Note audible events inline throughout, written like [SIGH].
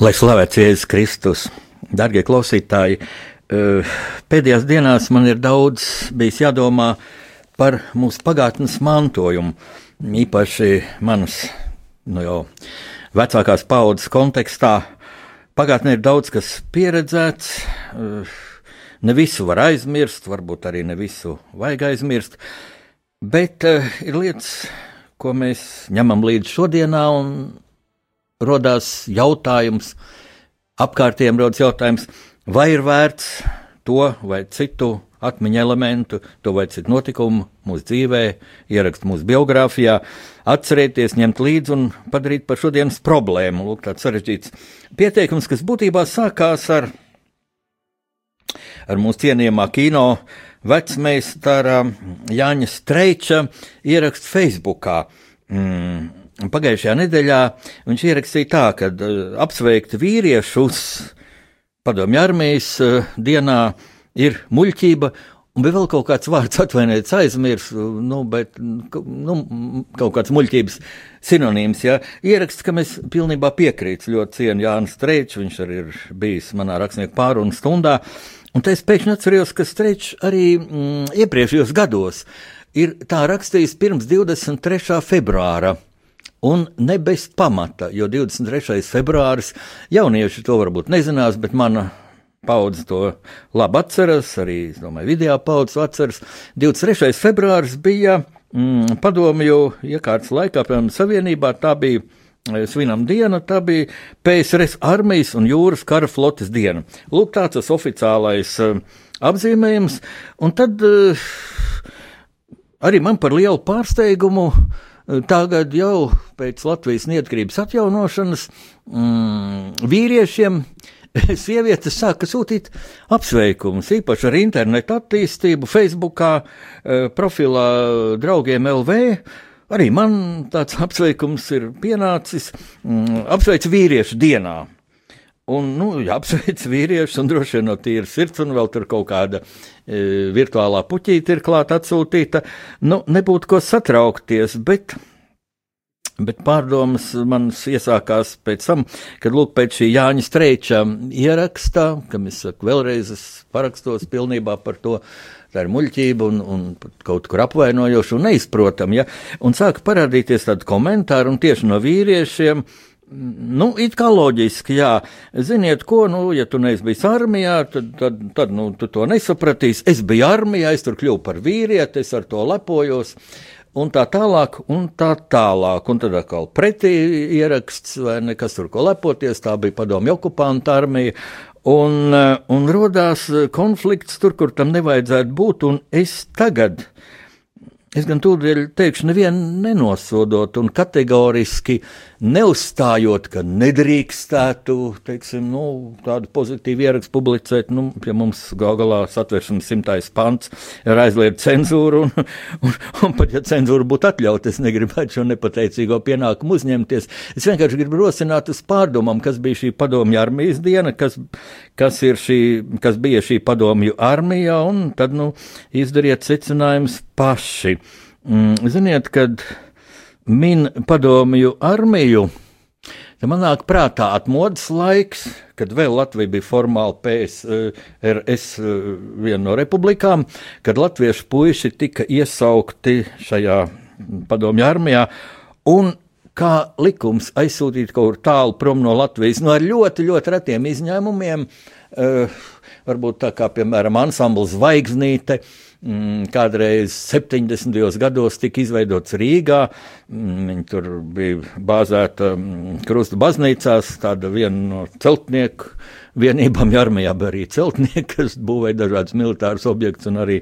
Lai slavēts Jēzus Kristus, darbie klausītāji, eh, pēdējās dienās man ir daudz bijis jādomā par mūsu pagātnes mantojumu, īpaši manas nu jau, vecākās paudzes kontekstā. Pagātnē ir daudz kas pieredzēts, eh, ne visu var aizmirst, varbūt arī ne visu vajag aizmirst, bet uh, ir lietas, ko mēs ņemam līdzi šodienā un rodās jautājums, apkārtējiem rodas jautājums, vai ir vērts to vai citu atmiņu elementu, to vai citu notikumu mūsu dzīvē, ierakst mūsu biogrāfijā, atcerēties, ņemt līdzi un padarīt par šodienas problēmu. Lūk, tāds sarežģīts pieteikums, kas būtībā sākās ar, ar mūsu cienījamā kino vecmeistara Jāņa Streiča ierakstu Facebookā. Mm, Pagājušajā nedēļā viņš ierakstīja tā, ka uh, apsveikt vīriešus padomju armijas uh, dienā ir muļķība. Un bija vēl kaut kāds vārds, atvainojiet, aizmirst, nu, bet nu, kaut kāds muļķības sinonīms. Ja? Ieraksts, ka mēs pilnībā piekrītam ļoti cienu Jānis Streičs, viņš arī ir bijis manā rakstnieku pārunu stundā. Un tā es pēkšņi atceros, ka Streičs arī mm, iepriekšējos gados ir tā rakstījis pirms 23. februāra. Un ne bez pamata, jo 23. februāris jaunieši to varbūt nezinās, bet mana paudze to labi atceras, arī, domāju, video paudze atceras. 23. februāris bija mm, padomju iekārtas laikā, piemēram, Savienībā, tā bija e, svinam diena, tā bija PSRS armijas un jūras kara flotes diena. Lūk, tāds tas oficiālais uh, apzīmējums, un tad uh, arī man par lielu pārsteigumu uh, Tagad jau pēc Latvijas neatkarības atjaunošanas mm, vīriešiem [LAUGHS] sievietes sāka sūtīt apsveikumus, īpaši ar internetu attīstību, Facebookā, e, profilā draugiem LV. Arī man tāds [LAUGHS] apsveikums ir pienācis. Mm, apsveicu vīriešu dienā. Un, nu, jāapsveic vīrieši, un droši vien no tīra sirds, un vēl tur kaut kāda e, virtuālā puķīte ir klāta atsūtīta. Nu, nebūtu ko satraukties, bet, bet pārdomas manas iesākās pēc tam, kad, lūk, pēc šī Jāņa Streiča ierakstā, kam es saku, vēlreiz es parakstos pilnībā par to. Tā ir muļķība un, un kaut kur apvainojoša un neizprotama. Ja? Un sāka parādīties tādi komentāri, un tieši no vīriešiem, uh, Nu, it kā loģiski, jā. Ziniet, ko, nu, ja tu neesi bijis armijā, tad, tad, tad nu, tu to nesapratīsi. Es biju armijā, es tur kļuvu par vīrieti, es ar to lepojos. Un tā tālāk, un tā tālāk. Un tad atkal pretī ieraksts, vai nekas tur ko lepoties, tā bija padomju okupanta armija. Un, un rodās konflikts tur, kur tam nevajadzētu būt, un es tagad. Es gan tūdaļ teikšu, nevienu nenosodot un kategoriski neuzstājot, ka nedrīkstētu teiksim, nu, tādu pozitīvu ierakstu publicēt. Nu, pie mums gal galā satversmes simtais pants ir aizliegta cenzūra, un, un, un pat ja cenzūra būtu atļauta, es negribētu šo nepateicīgo pienākumu uzņemties. Es vienkārši gribu rosināt uz pārdomām, kas bija šī padomju armijas diena, kas, kas, šī, kas bija šī padomju armija, un tad nu, izdariet secinājumus paši. Mm, ziniet, kad min padomju armiju. Tad man nāk prātā atmodas laiks, kad vēl Latvija bija formāli PSRS eh, viena no republikām, kad latviešu puiši tika iesaukti šajā padomju armijā. Un kā likums aizsūtīt kaut kur tālu prom no Latvijas, no nu, ļoti, ļoti retiem izņēmumiem, uh, varbūt tā kā, piemēram, ansambls Zvaigznīte, mm, kādreiz 70. gados tika izveidots Rīgā. Mm, viņi tur bija bāzēta mm, Krusta baznīcās, tāda viena no celtnieku vienībām, armijā bija arī celtnieki, kas būvēja dažādas militāras objektus un arī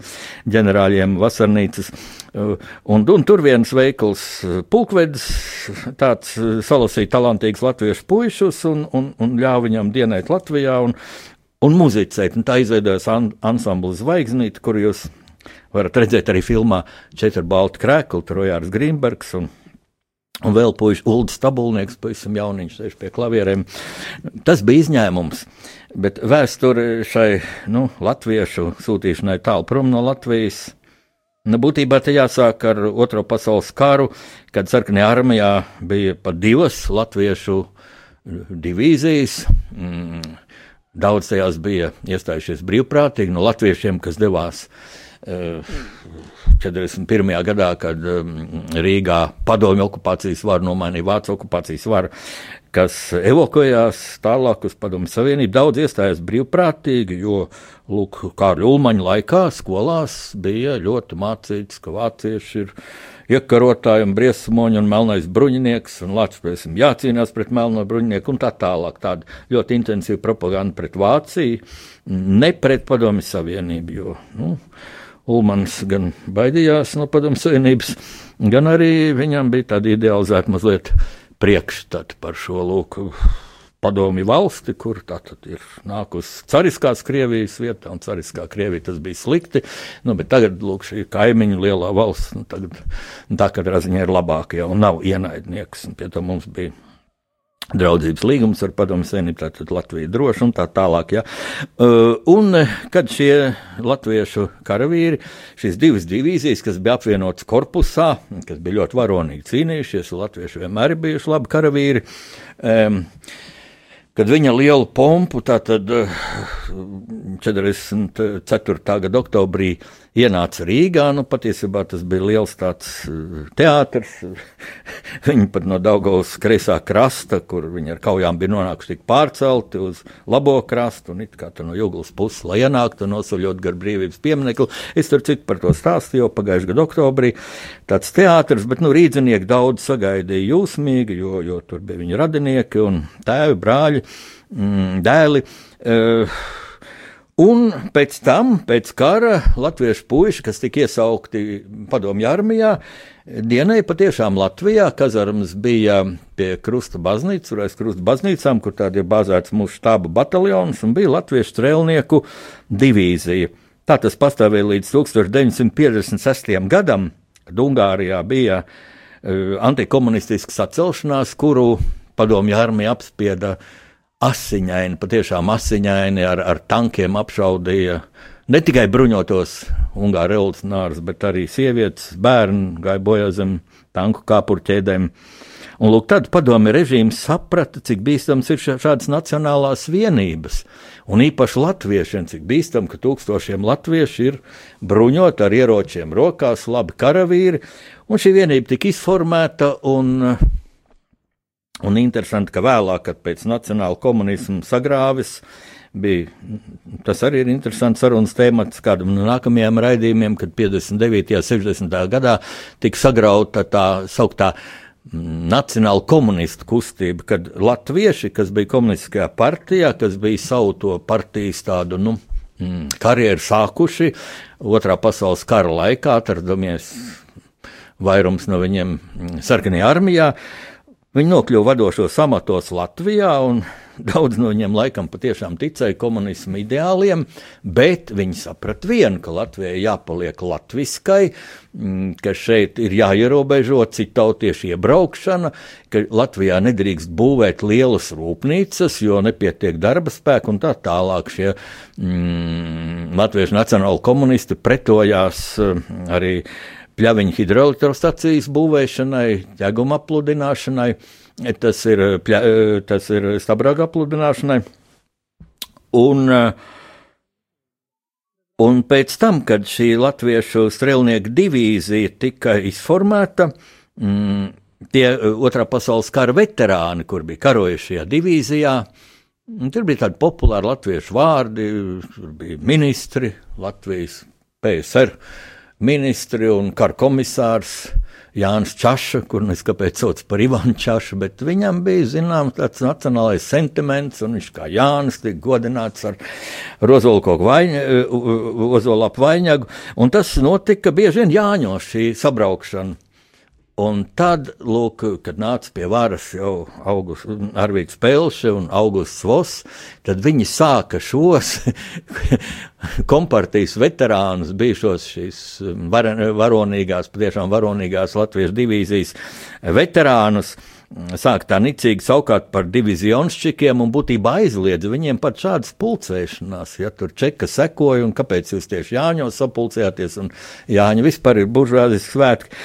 ģenerāļiem vasarnīcas. Uh, un, un tur viens veikals uh, pulkvedis, tāds uh, salasīja talantīgs latviešu puišus un, un, un ļāva viņam dienēt Latvijā un, un muzicēt. Un tā izveidojas an, ansamblis Zvaigznīte, kur jūs varat redzēt arī filmā Četri balti krēkli, Trojārs Grīmbergs un Un vēl puisis Ulrichs Stabulnieks, pavisam jauniņš, sēž pie klavierēm. Tas bija izņēmums. Bet vēsture šai nu, latviešu sūtīšanai tālu prom no Latvijas. Nu, būtībā te jāsāk ar Otro pasaules karu, kad sarkanajā armijā bija pat divas latviešu divīzijas. Mm, daudz tajās bija iestājušies brīvprātīgi no latviešiem, kas devās uh, 41. gadā, kad Rīgā padomju okupācijas varu nomainīja Vācu okupācijas varu, kas evakuējās tālāk uz Padomju Savienību. Daudz iestājās brīvprātīgi, jo Lūk, Kārļa Ulmaņa laikā skolās bija ļoti mācīts, ka vācieši ir iekarotāji un briesmoņi un melnais bruņinieks, un Latvijas jācīnās pret melno bruņinieku un tā tālāk. Tāda ļoti intensīva propaganda pret Vāciju, ne pret Padomju Savienību. Jo, nu, Ulmans gan baidījās no padomu savienības, gan arī viņam bija tāda idealizēta mazliet priekšstata par šo lūku padomi valsti, kur tā ir nākusi cariskās Krievijas vietā, un cariskā Krievija tas bija slikti. Nu, tagad, lūk, šī kaimiņu lielā valsts, nu, tagad, tā katrā ziņā ir labākajā un nav ienaidnieks. Un pie tam mums bija draudzības līgums ar Padomu Savienību, tātad Latvija droši un tā tālāk. Ja. Uh, un kad šie latviešu karavīri, šīs divas divīzijas, kas bija apvienotas korpusā, kas bija ļoti varonīgi cīnījušies, latvieši vienmēr ir bijuši labi karavīri. Kad viņa lielu pompu, tātad 44. Eh, gada oktobrī ienāca Rīgā, nu patiesībā tas bija liels eh, teātris. [LAUGHS] viņi pat no Daugavas kreisā krasta, kur viņi ar kaujām bija nonākuši tik pārcelti uz labo krastu, un it kā no Juglas puses, lai ienāktu nosaļot gar brīvības pieminekli. Es tur citu par to stāstīju jau pagājušajā gada oktobrī. Tāds teātris, bet nu rīdzinieki daudz sagaidīja jūsmīgi, jo, jo tur bija viņa radinieki un tēvi, brāļi mm, dēli. Uh, Un pēc tam, pēc kara, latviešu puiši, kas tika iesaukti padomju armijā, dienai patiešām Latvijā, kazarmas bija pie Krusta baznīcas, vai aiz Krusta baznīcām, kur tādi ir bāzēts mūsu štāba bataljons, un bija latviešu strēlnieku divīzija. Tā tas pastāvēja līdz 1956. gadam, kad Ungārijā bija uh, antikomunistisks sacelšanās, kuru padomju armija apspieda uh, asiņaini, patiešām asiņaini ar, ar tankiem apšaudīja. Ne tikai bruņotos Ungāru revolucionārus, bet arī sievietes, bērni gāja bojā zem tanku kāpurķēdēm. Un lūk, tad padomi režīms saprata, cik bīstams ir šādas nacionālās vienības, un īpaši latviešiem, cik bīstam, ka tūkstošiem latviešu ir bruņoti ar ieročiem rokās, labi karavīri, un šī vienība tika izformēta un Un interesanti, ka vēlāk, kad pēc nacionāla komunisma sagrāvis, bija tas arī ir interesants sarunas tēmats kādam no nākamajiem raidījumiem, kad 59. un 60. gadā tika sagrauta tā sauktā nacionāla komunistu kustība, kad latvieši, kas bija komunistiskajā partijā, kas bija savu to partijas tādu, nu, mm, karjeru sākuši otrā pasaules kara laikā, atradamies vairums no viņiem mm, sarkanajā armijā, Viņi nokļuva vadošos amatos Latvijā, un [LAUGHS] daudz no viņiem laikam patiešām ticēja komunismu ideāliem, bet viņi saprata vienu, ka Latvijai jāpaliek latviskai, mm, ka šeit ir jāierobežo citautiešu iebraukšana, ka Latvijā nedrīkst būvēt lielas rūpnīcas, jo nepietiek darba spēka un tā tālāk. Šie mm, latviešu nacionāli komunisti pretojās mm, arī pļaviņu hidroelektrostacijas būvēšanai, ķeguma apludināšanai, tas ir, pļa, tas ir stabrāga apludināšanai. Un, un pēc tam, kad šī latviešu strēlnieku divīzija tika izformēta, mm, tie otrā pasaules kara veterāni, kur bija karojuši šajā divīzijā, tur bija tādi populāri latviešu vārdi, tur bija ministri, Latvijas PSR ministri un kara komisārs. Jānis Čaša, kur nu es kāpēc sauc par Ivanu Čašu, bet viņam bija, zinām, tāds nacionālais sentiments, un viņš kā Jānis tika godināts ar apvainagu, un tas notika bieži vien Jāņos šī sabraukšana. Un tad, lūk, kad nāca pie varas jau Augusts Arvīts Pelše un Augusts Vos, tad viņi sāka šos [LAUGHS] kompartijas veterānus, bijušos šīs var, varonīgās, patiešām varonīgās Latvijas divīzijas veterānus, sāk tā nicīgi saukāt par divizionšķikiem un būtībā aizliedz viņiem pat šādas pulcēšanās. Ja tur čeka sekoja un kāpēc jūs tieši Jāņos sapulcējāties un Jāņa vispār ir buržāzes svētki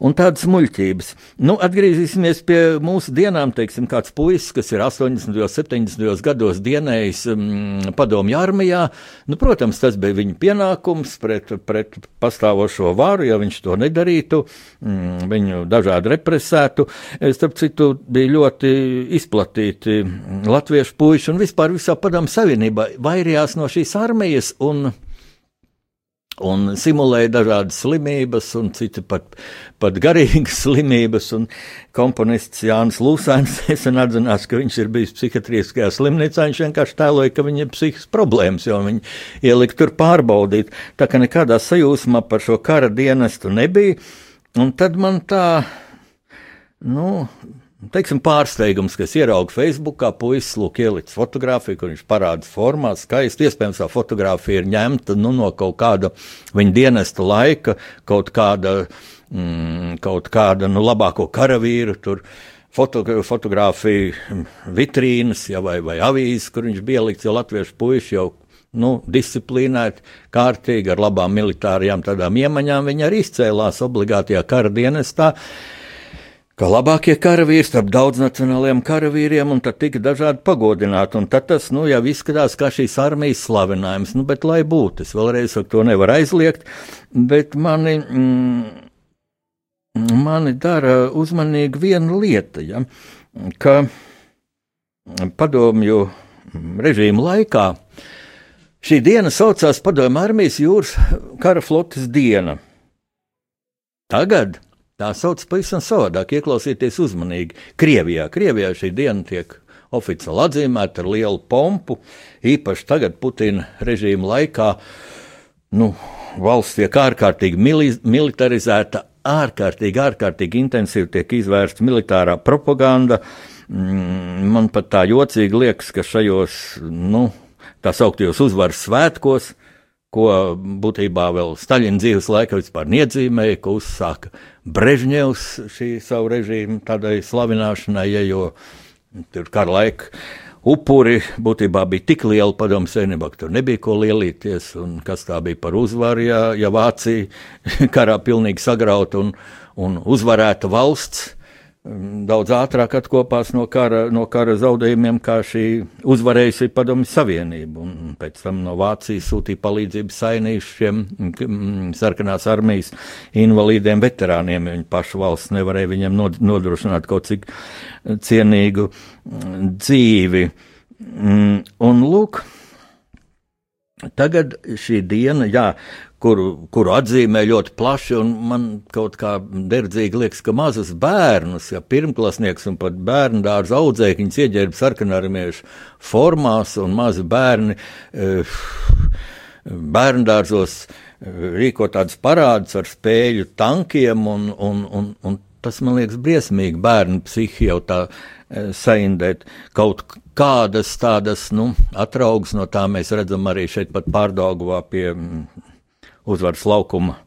un tādas muļķības. Nu, atgriezīsimies pie mūsu dienām, teiksim, kāds puisis, kas ir 80. un 70. gados dienējis um, padomju armijā. Nu, protams, tas bija viņa pienākums pret, pret pastāvošo varu, ja viņš to nedarītu, um, viņu dažādi represētu. Starp citu, bija ļoti izplatīti latviešu puiši un vispār visā padomu savienībā vairījās no šīs armijas un un simulēja dažādas slimības, un citi pat, pat garīgas [LAUGHS] slimības. Komponists Jānis Lūsēns nesen [LAUGHS] atzinās, ka viņš ir bijis psihiatriskajā slimnīcā. Viņš vienkārši tēloja, ka viņam ir psihiskas problēmas, jo viņi ielika tur pārbaudīt. Tā kā nekādā sajūsmā par šo kara dienestu nebija. Un tad man tā, nu, Teiksim, pārsteigums, kas ierauga Facebookā, puisis lūk, ielicis fotografiju, kur viņš parāda formā, skaisti. Iespējams, tā fotografija ir ņemta nu, no kaut kāda viņa dienesta laika, kaut kāda, mm, kaut kāda nu, labāko karavīru. Tur foto, fotografija vitrīnas ja, vai, vai avīzes, kur viņš bija ielikts, jo latviešu puiši jau nu, disciplinēti, kārtīgi, ar labām militārajām iemaņām. Viņi arī izcēlās obligātajā kara dienestā. Uh, kā labākie karavīri starp daudznacionāliem karavīriem, un tad tika dažādi pagodināti. Un tad tas, nu, jau izskatās kā šīs armijas slavinājums, nu, bet lai būtu, es vēlreiz to nevar aizliegt, bet mani, mm, mani dara uzmanīgi viena lieta, ja, ka padomju režīmu laikā šī diena saucās Padomju armijas jūras kara flotes diena. Tagad Tā sauc pavisam savādāk, ieklausieties uzmanīgi. Krievijā, Krievijā šī diena tiek oficiāli atzīmēta ar lielu pompu, īpaši tagad Putina režīma laikā. Nu, valsts tiek ārkārtīgi militarizēta, ārkārtīgi, ārkārtīgi intensīvi tiek izvērsta militārā propaganda. Mm, man pat tā jocīgi liekas, ka šajos, nu, tā sauktajos uzvaras svētkos, ko būtībā vēl Staļina dzīves laikā vispār neatzīmēja, ko uzsāka Brežņevs šī savu režīmu tādai slavināšanai, ja, jo tur kara laika upuri būtībā bija tik lieli padomu savienībā, ka tur nebija ko lielīties, un kas tā bija par uzvaru, ja, ja Vācija [LAUGHS] karā pilnīgi sagrauta un, un uzvarēta valsts daudz ātrāk atkopās no kara, no kara zaudējumiem, kā šī uzvarējusi Padomju Savienība. Un pēc tam no Vācijas sūtīja palīdzību sainīšiem sarkanās armijas invalīdiem, veterāniem. Viņa paša valsts nevarēja viņiem nodrošināt kaut cik cienīgu mm, dzīvi. Un lūk, Tagad šī diena, jā, kuru, kuru atzīmē ļoti plaši, man kaut kā derdzīgi liekas, ka mazus bērnus, ja pirmklasnieks un pat bērnu dārza audzēkņus ieģērb sarkanarmiešu formās, un mazi bērni eh, bērndārzos eh, rīko tādus parādus ar spēļu tankiem, un, un, un, un tas man liekas briesmīgi bērnu psihi jau tā eh, saindēt kaut kādas tādas, nu, atraugas no tā mēs redzam arī šeit pat pārdaugavā pie mm, uzvaras laukuma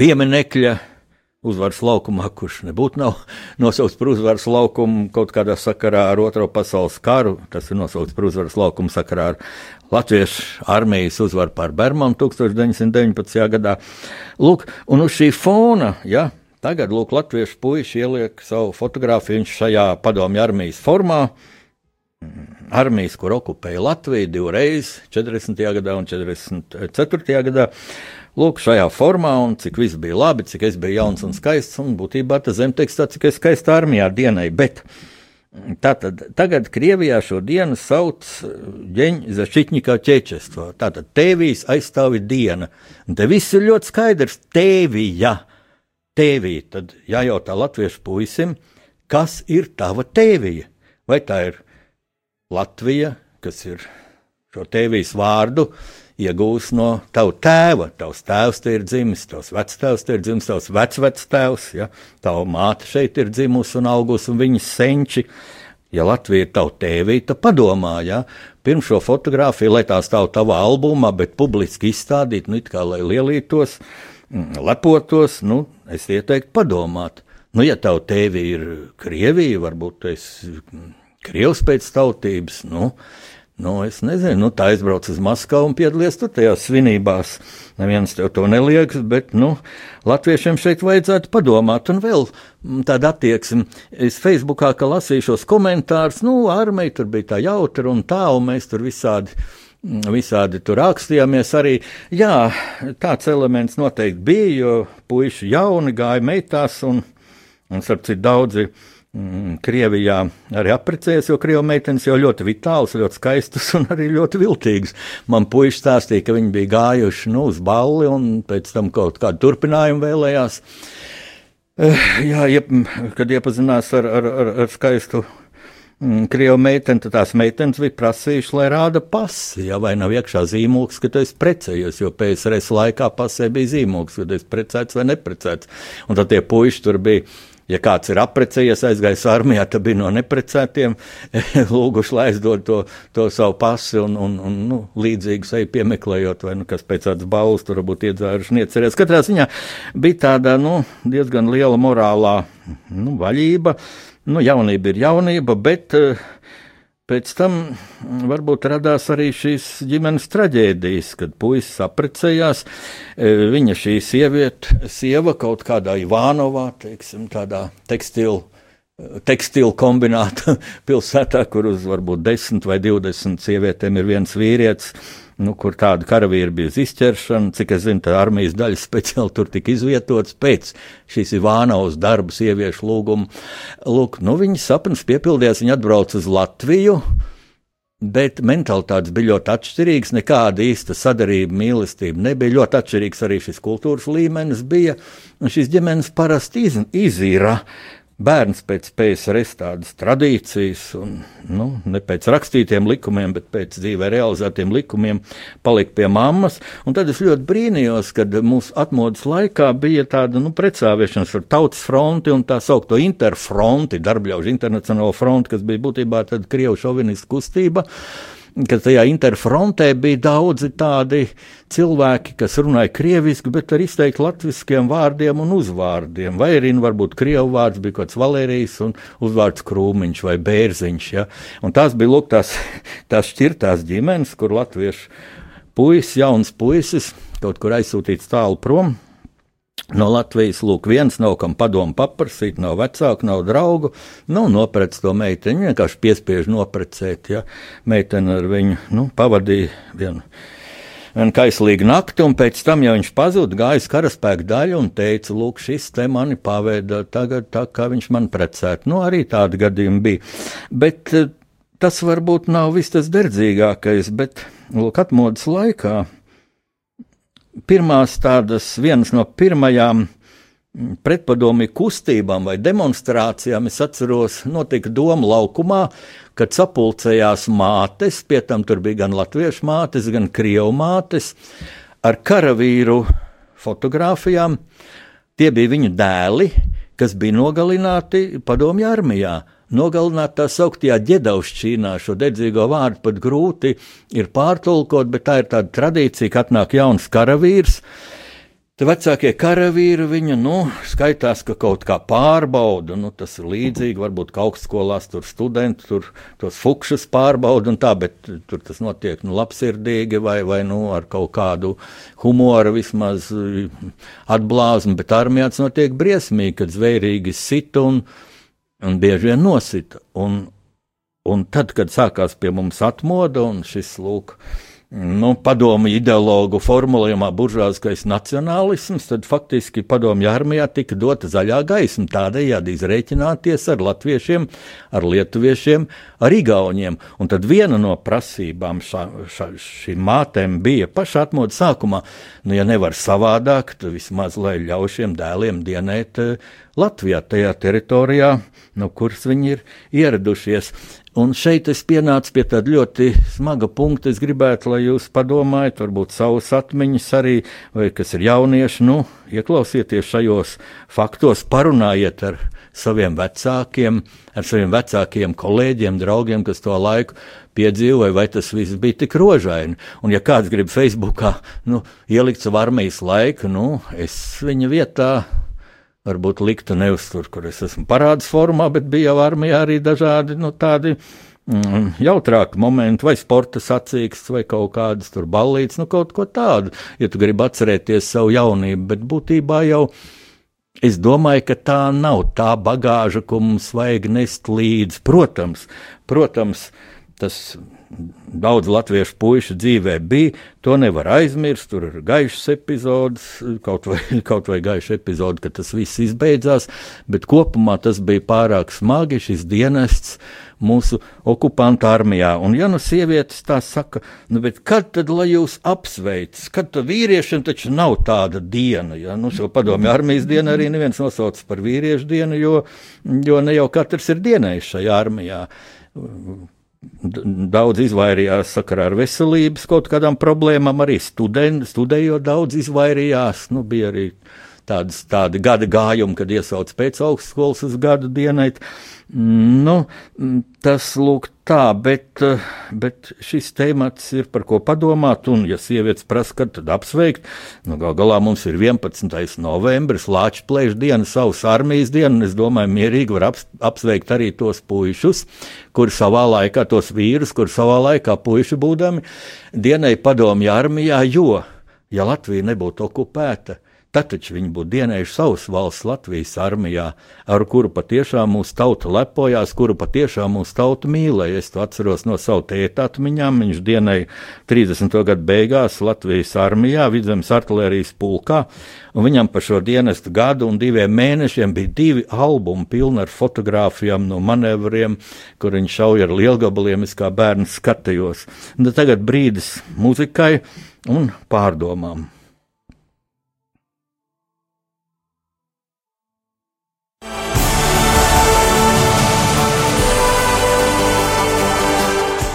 pieminekļa. Uzvaras laukumā, kurš nebūtu [LAUGHS] nosaukts par uzvaras laukumu kaut kādā sakarā ar Otro pasaules karu. Tas ir nosaukts par uzvaras laukumu sakarā ar Latviešu armijas uzvaru pār Bermanu 1919. gadā. Lūk, un uz šī fona, ja, tagad lūk, Latviešu puiši ieliek savu fotografiju šajā padomju armijas formā armijas, kur okupēja Latviju divreiz, 40. gadā un 44. gadā. Lūk, šajā formā, un cik viss bija labi, cik es biju jauns un skaists, un būtībā tas zemteksts tāds, cik es skaists armijā dienai. Bet Tātad tagad Krievijā šo dienu sauc Ģeņa Zašķitņikā ķečestvo. Tātad tēvijas aizstāvi diena. Un te viss ir ļoti skaidrs. Tēvija, tēvī. Tad jājautā latviešu puisim, kas ir tava tēvija? Vai tā ir Latvija, kas ir šo tēvijas vārdu iegūs no tava tēva. Tavs tēvs te ir dzimis, tavs vectēvs te ir dzimis, tavs vecvectēvs, ja? tava māte šeit ir dzimusi un augusi un viņas senči. Ja Latvija ir tava tēvīte, padomā, ja pirms šo fotografiju, lai tā stāv tavā albumā, bet publiski izstādīt, nu, it kā lai lielītos, mm, lepotos, nu, es ieteiktu padomāt. Nu, ja tev tēvi ir Krievija, varbūt tu esi Krievs pēc tautības, nu, Nu, es nezinu, nu, tā aizbrauc uz Maskavu un piedalīties tur tajās svinībās. Neviens tev to neliekas, bet nu, latviešiem šeit vajadzētu padomāt. Un vēl tāda attieksme. Es Facebookā lasīju šos komentārus, nu, armija tur bija tā jautra un tā, un mēs tur visādi. Visādi tur rakstījāmies arī. Jā, tāds elements noteikti bija, jo puiši jauni gāja meitās, un, un starp citu, daudzi uh, Krievijā arī apprecējies, jo krievu meitenes jau ļoti vitālas, ļoti skaistas un arī ļoti viltīgas. Man puiši stāstīja, ka viņi bija gājuši nu, uz balli un pēc tam kaut kādu turpinājumu vēlējās. Eh, jā, iep, kad iepazinās ar, ar, ar, ar skaistu mm, krievu meiteni, tad tās meitenes bija prasījušas, lai rāda pasi, ja vai nav iekšā zīmogs, ka tu esi precējies, jo PSRS laikā pasē bija zīmogs, ka tu esi precēts vai neprecēts. Un tad tie puiši tur bija Ja kāds ir apprecējies, aizgājis armijā, tad bija no neprecētiem, [LAUGHS] lūguši, lai aizdod to, to savu pasi un, un, un nu, līdzīgu seju piemeklējot, vai nu, kas pēc tādas balvas tur varbūt iedzēruši niecerēs. Katrā ziņā bija tāda nu, diezgan liela morālā nu, vaļība. Nu, jaunība ir jaunība, bet uh, Pēc tam mm, varbūt radās arī šīs ģimenes traģēdijas, kad puisis apprecējās. E, viņa šī sieviete, sieva kaut kādā Ivānovā, teiksim, tādā tekstilu tekstilu kombināta [LAUGHS] pilsētā, kur uz varbūt 10 vai 20 sievietēm ir viens vīrietis nu, kur tāda karavīra bija uz izķeršanu, cik es zinu, tā armijas daļa [LAUGHS] speciāli tur tika izvietotas pēc šīs Ivānaus darba sieviešu lūguma. Lūk, nu, viņas sapnis piepildījās, viņa atbrauca uz Latviju. Bet mentalitātes bija ļoti atšķirīgas, nekāda īsta sadarība, mīlestība nebija. Ļoti atšķirīgs arī šis kultūras līmenis bija. Šīs ģimenes parasti iz, izīra bērns pēc PSRS tādas tradīcijas, un nu, ne pēc rakstītiem likumiem, bet pēc dzīvē realizētiem likumiem, palika pie mammas. Un tad es ļoti brīnījos, kad mūsu atmodas laikā bija tāda nu, precāvēšanās ar tautas fronti un tā saukto interfronti, darbļaužu internacionālo fronti, kas bija būtībā krievu šovinistu kustība. Uh, ka tajā interfrontē bija daudzi tādi cilvēki, kas runāja krieviski, bet ar izteikti latviskiem vārdiem un uzvārdiem. Vai arī nu, varbūt krievu vārds bija kaut kāds Valērijas un uzvārds Krūmiņš vai Bērziņš. Ja? Un tās bija lūk, tās, tās šķirtās ģimenes, kur latviešu puisis, jauns puisis, kaut kur aizsūtīts tālu prom No Latvijas lūk, viens nav kam padomu paprasīt, nav vecāku, nav draugu. Nu, noprec to meiteni, vienkārši piespiež noprecēt. Ja. Meitene ar viņu nu, pavadīja vienu, vienu kaislīgu nakti, un pēc tam, ja viņš pazuda, gāja karaspēka daļu un teica, lūk, šis te mani paveda tagad tā, kā viņš man precētu. Nu, arī tādi gadījumi bija. Bet eh, tas varbūt nav viss tas derdzīgākais, bet, lūk, atmodas laikā pirmās tādas, vienas no pirmajām pretpadomju kustībām vai demonstrācijām, es atceros, notika Doma laukumā, kad sapulcējās mātes, pie tam tur bija gan latviešu mātes, gan krievu mātes, ar karavīru fotografijām. Tie bija viņu dēli, kas bija nogalināti padomju armijā nogalināt tā sauktajā ģedaušķīnā. Šo dedzīgo vārdu pat grūti ir pārtulkot, bet tā ir tāda tradīcija, ka atnāk jauns karavīrs. Tad vecākie karavīri viņu nu, skaitās, ka kaut kā pārbauda. Nu, tas ir līdzīgi, varbūt augstskolās tur studenti tur tos fukšus pārbauda un tā, bet tur tas notiek nu, labsirdīgi vai, vai nu, ar kaut kādu humoru vismaz atblāzmu, bet armijā tas notiek briesmīgi, kad zvērīgi sit un, un bieži vien nosita. Un, un tad, kad sākās pie mums atmoda un šis lūk, nu, padomu ideologu formulējumā buržāzskais nacionālisms, tad faktiski padomju armijā tika dota zaļā gaisma tādējādi izreikināties ar latviešiem, ar lietuviešiem, ar igauniem. Un tad viena no prasībām ša, ša, šīm mātēm bija paša atmodu sākumā, nu, ja nevar savādāk, tad vismaz lai ļauj šiem dēliem dienēt uh, Latvijā, tajā teritorijā, no kuras viņi ir ieradušies. Un šeit es pienācu pie tāda ļoti smaga punkta. Es gribētu, lai jūs padomājat, varbūt savus atmiņas arī, vai kas ir jaunieši, nu, ieklausieties šajos faktos, parunājiet ar saviem vecākiem, ar saviem vecākiem kolēģiem, draugiem, kas to laiku piedzīvoja, vai tas viss bija tik rožaini. Un, ja kāds grib Facebookā nu, ielikt savu armijas laiku, nu, es viņa vietā varbūt liktu nevis tur, kur es esmu parādas formā, bet bija jau armijā arī dažādi nu, tādi mm, jautrāki momenti, vai sporta sacīks, vai kaut kādas tur ballītes, nu kaut ko tādu, ja tu gribi atcerēties savu jaunību, bet būtībā jau. Es domāju, ka tā nav tā bagāža, ko mums vajag nest līdzi. Protams, protams tas daudz latviešu puišu dzīvē bija. To nevar aizmirst. Tur ir gaišs epizodes, kaut vai, [LAUGHS] kaut vai gaišs epizode, kad tas viss izbeidzās. Bet kopumā tas bija pārāk smagi šis dienests mūsu okupantu armijā. Un, ja nu sievietes tā saka, nu, kad tad, lai jūs apsveic, kad tad vīriešiem taču nav tāda diena, ja nu, šo padomju armijas dienu arī neviens nosauc par vīriešu dienu, jo, jo ne jau katrs ir dienējis šajā armijā daudz izvairījās sakarā ar veselības kaut kādām problēmām, arī studenti, studējot daudz izvairījās. Nu, bija arī tādas, tādi gada gājumi, kad iesauc pēc augstskolas uz gadu dienai. Nu, tas lūk tā, bet, bet šis temats ir par ko padomāt, un, ja sievietes prasa, kad tad apsveikt, nu, gal galā mums ir 11. novembris, Lāča plēš diena, savas armijas diena, un es domāju, mierīgi var aps, apsveikt arī tos puišus, kuri savā laikā, tos vīrus, kuri savā laikā puiši būdami dienai padomju armijā, jo, ja Latvija nebūtu okupēta, Tad taču viņi būtu dienējuši savas valsts Latvijas armijā, ar kuru patiešām mūsu tauta lepojās, kuru patiešām mūsu tauta mīlēja. Es to atceros no savu tēta atmiņām. Viņš dienēja 30. gadu beigās Latvijas armijā, vidzemes artilērijas pulkā, un viņam par šo dienestu gadu un diviem mēnešiem bija divi albumi pilni ar fotografijām no manevriem, kur viņš šauja ar lielgabaliem, es kā bērns skatījos. Un tagad brīdis muzikai un pārdomām.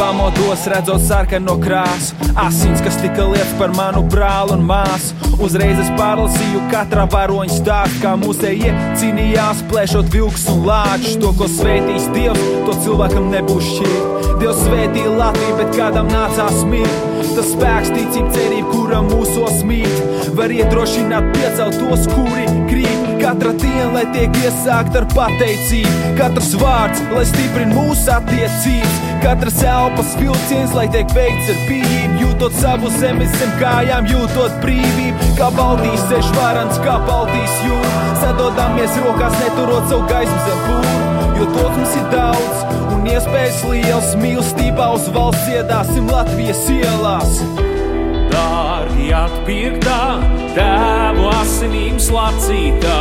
Pamodos redzot sarkano krāsu, asins, kas tika lietas par manu brāli un māsu. Uzreiz es pārlasīju katrā varoņa stāstu, kā mūsējie cīnījās, plēšot vilks un lāčus. To, ko svētīs Dievs, to cilvēkam nebūs šķirt. Dievs svētīja Latviju, bet kādam nācās mirt. Tas spēks, ticība, cerība, kura mūsos mīt, var iedrošināt piecelt tos, kuri krīt. Katra diena, lai tiek iesākta ar pateicību, katrs vārds, lai stiprina mūsu attiecības, katrs elpas vilciens, lai tiek veikts ar pieejamību, jūtot savu zemes zem kājām, jūtot brīvību, kā Baltijas ceļš varants, kā Baltijas jūra. Sadodamies rokās, neturot savu gaismu zem pūra, jo to mums ir daudz un iespējas liels. Mīlestībā uz valsts iedāsim Latvijas ielās. Atpirktā! tēvu asinīm slacītā,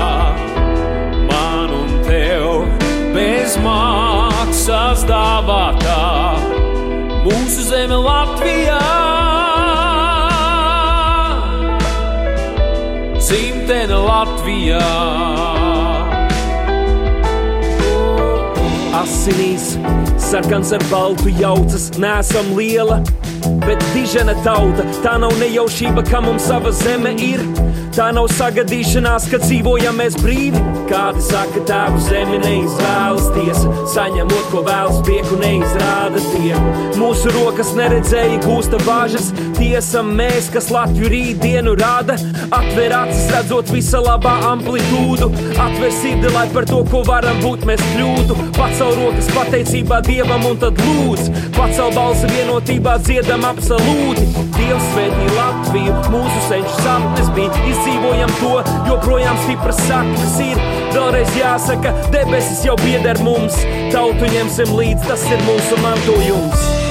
man un tev bez maksas dāvātā, mūsu zeme Latvijā. Simtena Latvijā. Asinīs sarkans ar baltu jaucas, nesam liela bet dižena tauta. Tā nav nejaušība, ka mums sava zeme ir. Tā nav sagadīšanās, ka dzīvojam mēs brīvi. Kādi saka, tēvu zemi neizvēlas tiesa, saņemot, ko vēlas prieku neizrāda tie. Mūsu rokas neredzēja gūsta bāžas, tiesa mēs, kas Latviju rītdienu rāda. Atver acis, redzot visa labā amplitūdu, atver sirdi, lai par to, ko varam būt, mēs kļūtu. Pacel rokas pateicībā Dievam un tad lūdz, pacel balsi vienotībā dziedam absolūti. Dievs svētī Latviju, mūsu senču sapnes bija, izdzīvojam to, joprojām stipras saknes ir. Vēlreiz jāsaka, debesis jau pieder mums, tautu ņemsim līdzi, tas ir mūsu mantojums.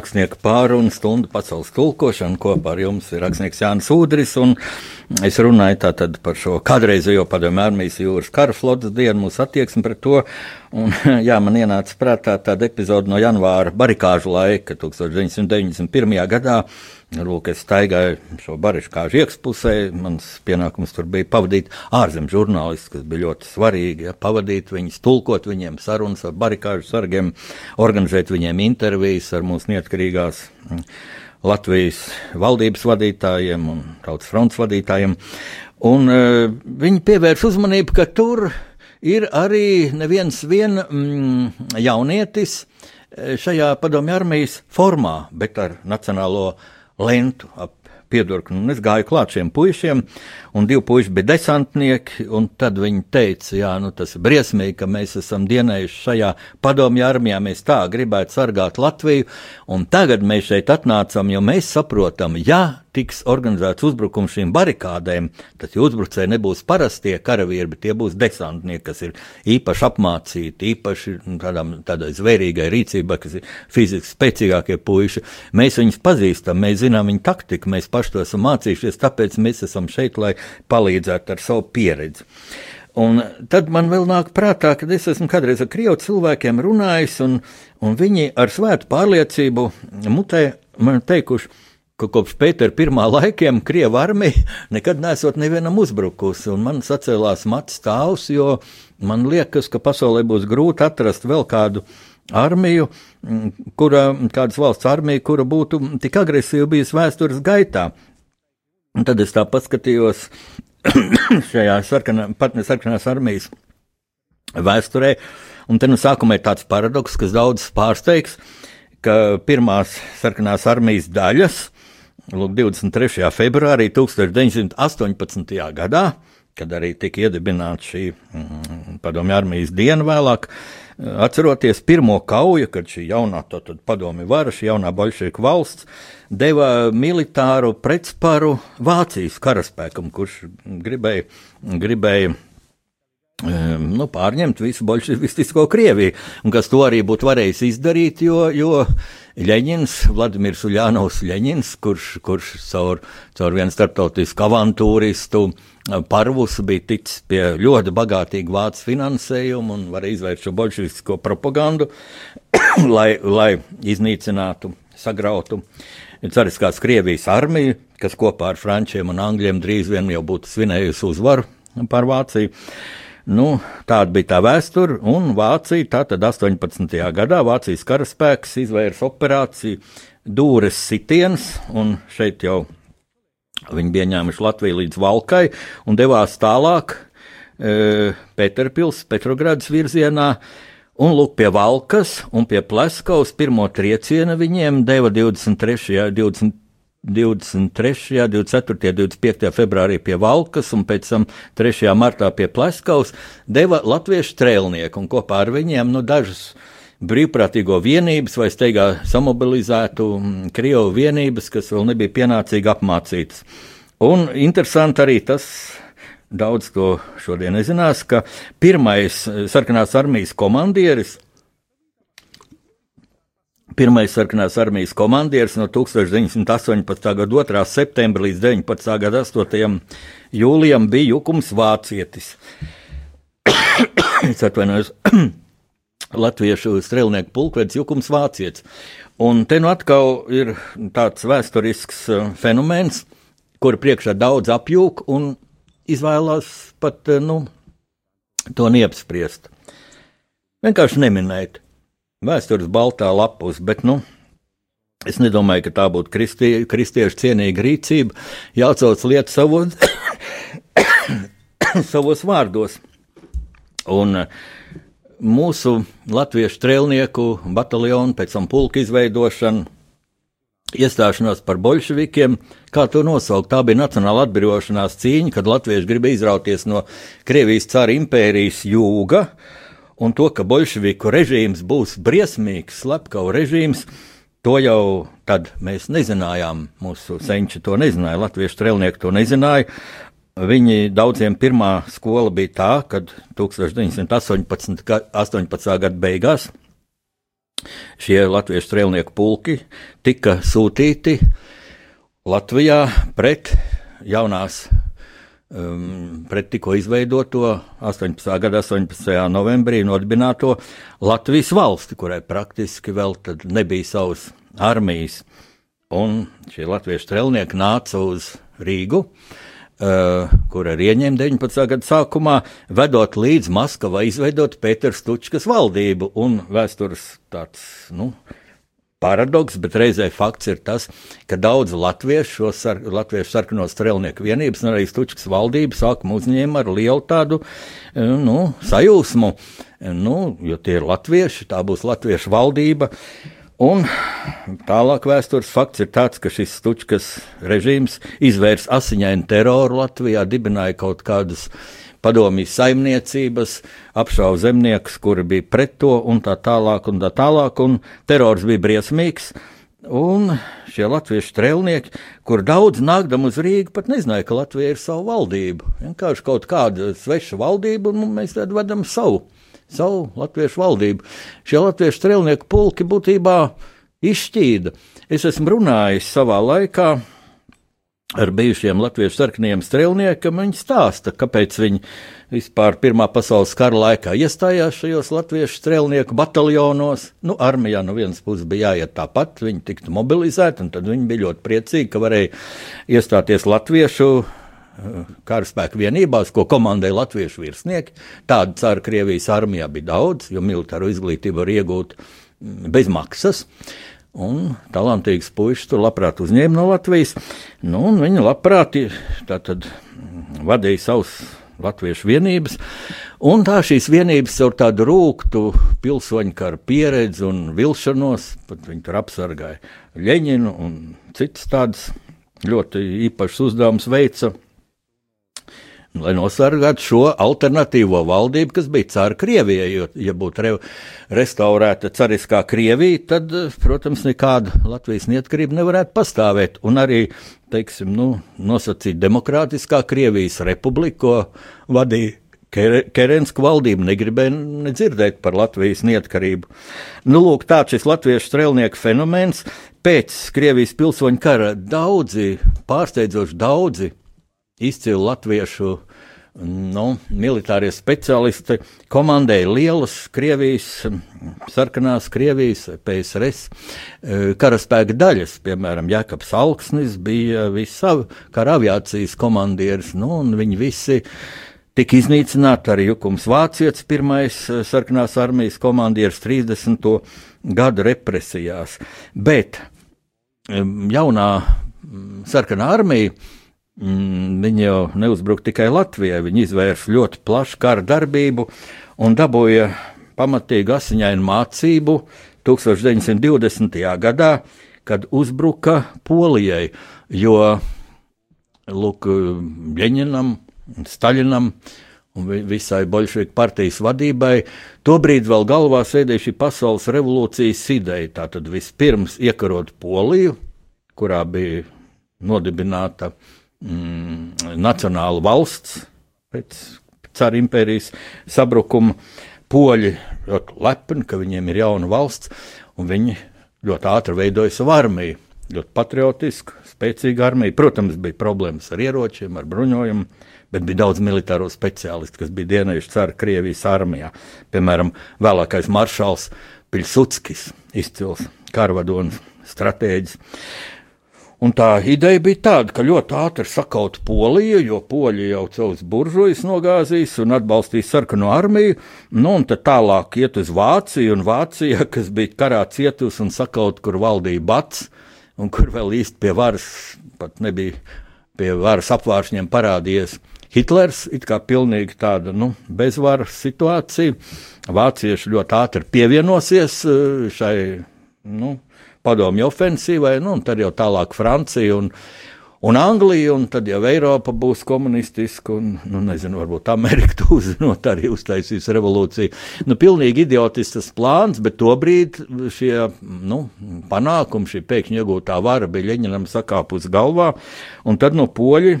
Skan rakstnieka pārunu stundu pasaules tulkošana. Kopā ar jums ir rakstnieks Jānis Udris. Es runāju tātad par šo kādreizējo padomju armijas jūras kara flotas dienu, mūsu attieksmi pret to. Un, [LAUGHS] jā, man ienāca prātā tāda epizode no janvāra barikāžu laika, 1991. gadā. Lūk, es staigāju šo barikāžu iekšpusē. Mans pienākums tur bija pavadīt ārzemju žurnālistus, kas bija ļoti svarīgi. Ja, pavadīt viņus, tulkot viņiem sarunas ar barikāžu sargiem, organizēt viņiem intervijas ar mūsu neatkarīgās. Latvijas valdības vadītājiem un tautas fronts vadītājiem. Un, uh, viņi pievērš uzmanību, ka tur ir arī neviens vien, mm, jaunietis eh, šajā padomju armijas formā, bet ar nacionālo lentu ap piedurkni. Un es gāju klāt šiem puišiem, un divi puiši bija desantnieki, un tad viņi teica, jā, nu tas ir briesmīgi, ka mēs esam dienējuši šajā padomju armijā, mēs tā gribētu sargāt Latviju, un tagad mēs šeit atnācam, jo mēs saprotam, ja tiks organizēts uzbrukums šīm barikādēm, tad uzbrucēji nebūs parastie karavīri, bet tie būs desantnieki, kas ir īpaši apmācīti, īpaši nu, tādam, tādai zvērīgai rīcībai, kas ir fiziski spēcīgākie puiši. Mēs viņus pazīstam, mēs zinām viņu taktiku, mēs paši to esam mācījušies, tāpēc mēs esam šeit, lai palīdzētu ar savu pieredzi. Un tad man vēl nāk prātā, ka es esmu kādreiz ar krievu cilvēkiem runājis, un, un viņi ar svētu pārliecību mutē man teikuši, ka kopš Pētera pirmā laikiem Krievija armija nekad nesot nevienam uzbrukusi, man sacēlās mats stāvs, jo man liekas, ka pasaulē būs grūti atrast vēl kādu armiju, kura, kādas valsts armija, kura būtu tik agresīva bijusi vēstures gaitā. Un tad es tā paskatījos [COUGHS] šajā sarkanā, patnes sarkanās armijas vēsturē, un te nu sākumā ir tāds paradoks, kas daudz pārsteigs, ka pirmās sarkanās armijas daļas, lūk, 23. februārī 1918. gadā, kad arī tika iedibināta šī mm, padomju armijas diena vēlāk, atceroties pirmo kauju, kad šī jaunā padomju vara, šī jaunā bolševiku valsts deva militāru pretsparu Vācijas karaspēkam, kurš gribēja, gribēja nu, pārņemt visu bolševistisko Krieviju, un kas to arī būtu varējis izdarīt, jo, jo Ļeņins, Vladimirs Uljānovs Ļeņins, kurš, kurš caur, caur vienu starptautisku avantūristu parvus bija ticis pie ļoti bagātīga vācu finansējuma un var izvērst šo bolševistisko propagandu, [COUGHS] lai, lai iznīcinātu, sagrautu cariskās Krievijas armiju, kas kopā ar frančiem un angļiem drīz vien jau būtu svinējusi uzvaru pār Vāciju. Nu, tāda bija tā vēsture, un Vācija tātad 18. gadā Vācijas karaspēks izvērsa operāciju Dūres sitiens, un šeit jau viņi bija ņēmuši Latviju līdz Valkai un devās tālāk e, Pēterpils, Petrogradas virzienā. Un lūk, pie Valkas un pie Pleskaus pirmo triecienu viņiem deva 23. 20, 23., 24., 25. februārī pie Valkas un pēc tam 3. martā pie Pleskaus deva latviešu strēlnieku un kopā ar viņiem nu, dažas brīvprātīgo vienības vai steigā samobilizētu mm, Krievu vienības, kas vēl nebija pienācīgi apmācītas. Un interesanti arī tas, daudz ko šodien nezinās, ka pirmais sarkanās armijas komandieris Pirmais sarkanās armijas komandieris no 1918. gada 2. septembra līdz 19. gada 8. jūlijam bija Jukums Vācietis. es atvainojos. [COUGHS] Latviešu strēlnieku pulkvedis Jukums Vācietis. Un te nu atkal ir tāds vēsturisks uh, fenomens, kura priekšā daudz apjūk un izvēlās pat uh, nu, to neapspriest. Vienkārši neminēt vēstures baltā lapus, bet, nu, es nedomāju, ka tā būtu kristie, kristiešu cienīga rīcība, jācauc lietas savos, [COUGHS] savos vārdos. Un mūsu latviešu strēlnieku bataljonu, pēc tam pulka izveidošanu, iestāšanos par bolševikiem, kā to nosaukt. Tā bija nacionāla atbrīvošanās cīņa, kad latvieši gribēja izrauties no Krievijas cara impērijas jūga, uh, un to, ka bolševiku režīms būs briesmīgs, slepkava režīms, to jau tad mēs nezinājām. Mūsu senči to nezināja, latviešu strēlnieki to nezināja. Viņi daudziem pirmā skola bija tā, kad 1918. 18. gada beigās šie latviešu strēlnieku pulki tika sūtīti Latvijā pret jaunās um, pret tikko izveidoto 18. gada 18. novembrī nodibināto Latvijas valsti, kurai praktiski vēl nebija savas armijas. Un šie latviešu strēlnieki nāca uz Rīgu, uh, kur arī ieņēma 19. gada sākumā, vedot līdz Maskavai izveidot Pēters Tučkas valdību un vēstures tāds, nu, paradoks, bet reizē fakts ir tas, ka daudz latviešu, sar, latviešu sarkano strelnieku vienības un arī Stučkas valdība sākuma uzņēma ar lielu tādu eh, nu, sajūsmu, nu, jo tie ir latvieši, tā būs latviešu valdība. Un tālāk vēstures fakts ir tāds, ka šis Stučkas režīms izvērs asiņainu teroru Latvijā, dibināja kaut kādus uh, padomjas saimniecības, apšauba zemniekus, kuri bija pret to un tā tālāk, un tā tālāk, un terors bija briesmīgs. Un šie latviešu strēlnieki, kur daudz nākdam uz Rīgu, pat nezināja, ka Latvija ir sava valdība. Vienkārši kaut kāda sveša valdība, un mēs tad vedam savu, savu latviešu valdību. Šie latviešu strēlnieku pulki būtībā izšķīda. Es esmu runājis savā laikā ar bijušiem latviešu sarkaniem strēlniekiem. Viņi stāsta, kāpēc viņi vispār Pirmā pasaules kara laikā iestājās šajos latviešu strēlnieku bataljonos. Nu, armijā no vienas puses bija jāiet tāpat, viņi tiktu mobilizēti, un tad viņi bija ļoti priecīgi, ka varēja iestāties latviešu eh, karaspēku vienībās, ko komandēja latviešu virsnieki. Tādu ceru Krievijas armijā bija daudz, jo militāro izglītību var iegūt mm, bez maksas. Un talantīgs puisis tur labprāt uzņēma no Latvijas. Nu, viņa labprāt tātad, vadīja savus latviešu vienības. Un tā šīs vienības ar tādu rūktu pilsoņu kara pieredzi un vilšanos, pat viņi tur apsargāja Ļeņinu un citas tādas ļoti īpašas uzdevumus veica lai nosargātu šo alternatīvo valdību, kas bija cara Krievijai. Jo, ja būtu re, restaurēta cariskā Krievija, tad, protams, nekāda Latvijas neatkarība nevarētu pastāvēt. Un arī, teiksim, nu, nosacīt demokrātiskā Krievijas republiku, ko vadīja Kerenska valdība negribēja nedzirdēt par Latvijas neatkarību. Nu, lūk, tāds šis latviešu strēlnieku fenomens. Pēc Krievijas pilsoņu kara daudzi, pārsteidzoši daudzi izcili latviešu nu, militārie speciālisti komandēja lielas Krievijas, sarkanās Krievijas, PSRS e, karaspēka daļas. Piemēram, Jēkabs Alksnis bija visa kara aviācijas komandieris, nu, un viņi visi tika iznīcināta arī Jukums Vācietis, pirmais eh, sarkanās armijas komandieris 30. gadu represijās. Bet jaunā mm, sarkanā armija, mm, viņi jau neuzbruka tikai Latvijai, viņi izvērsa ļoti plašu kara darbību un dabūja pamatīgu asiņainu mācību 1920. gadā, kad uzbruka Polijai, jo Lūk, Ļeņinam, Staļinam un visai Bolševiku partijas vadībai. Tobrīd vēl galvā sēdēja šī pasaules revolūcijas ideja. Tātad vispirms iekarot Poliju, kurā bija nodibināta mm, nacionāla valsts pēc cara impērijas sabrukuma. Poļi ļoti lepni, ka viņiem ir jauna valsts, un viņi ļoti ātri veidoja savu armiju ļoti patriotiska, spēcīga armija. Protams, bija problēmas ar ieročiem, ar bruņojumu, bet bija daudz militāro speciālistu, kas bija dienējuši cara Krievijas armijā. Piemēram, vēlākais maršals Pilsudskis, izcils karvadonis, stratēģis. Un tā ideja bija tāda, ka ļoti ātri sakaut Poliju, jo Poļi jau savus buržuļus nogāzīs un atbalstīs sarkano armiju, nu un tad tālāk iet uz Vāciju, un Vācija, [LAUGHS] kas bija karā cietusi un sakaut, kur valdīja Bats, un kur vēl īsti pie varas, pat nebija pie varas apvāršņiem parādījies Hitlers, it kā pilnīgi tāda nu, bezvaras situācija. Vācieši ļoti ātri pievienosies eh, šai nu, padomju ofensīvai, nu, un tad jau tālāk Francija un, un Anglija, un tad jau Eiropa būs komunistiska, un, nu, nezinu, varbūt Amerika uzzinot, arī uztaisīs revolūciju. Nu, pilnīgi idiotisks plāns, bet tobrīd šie nu, panākumi, šī pēkšņi iegūtā vara bija Ļeņinam sakāpus galvā, un tad no poļi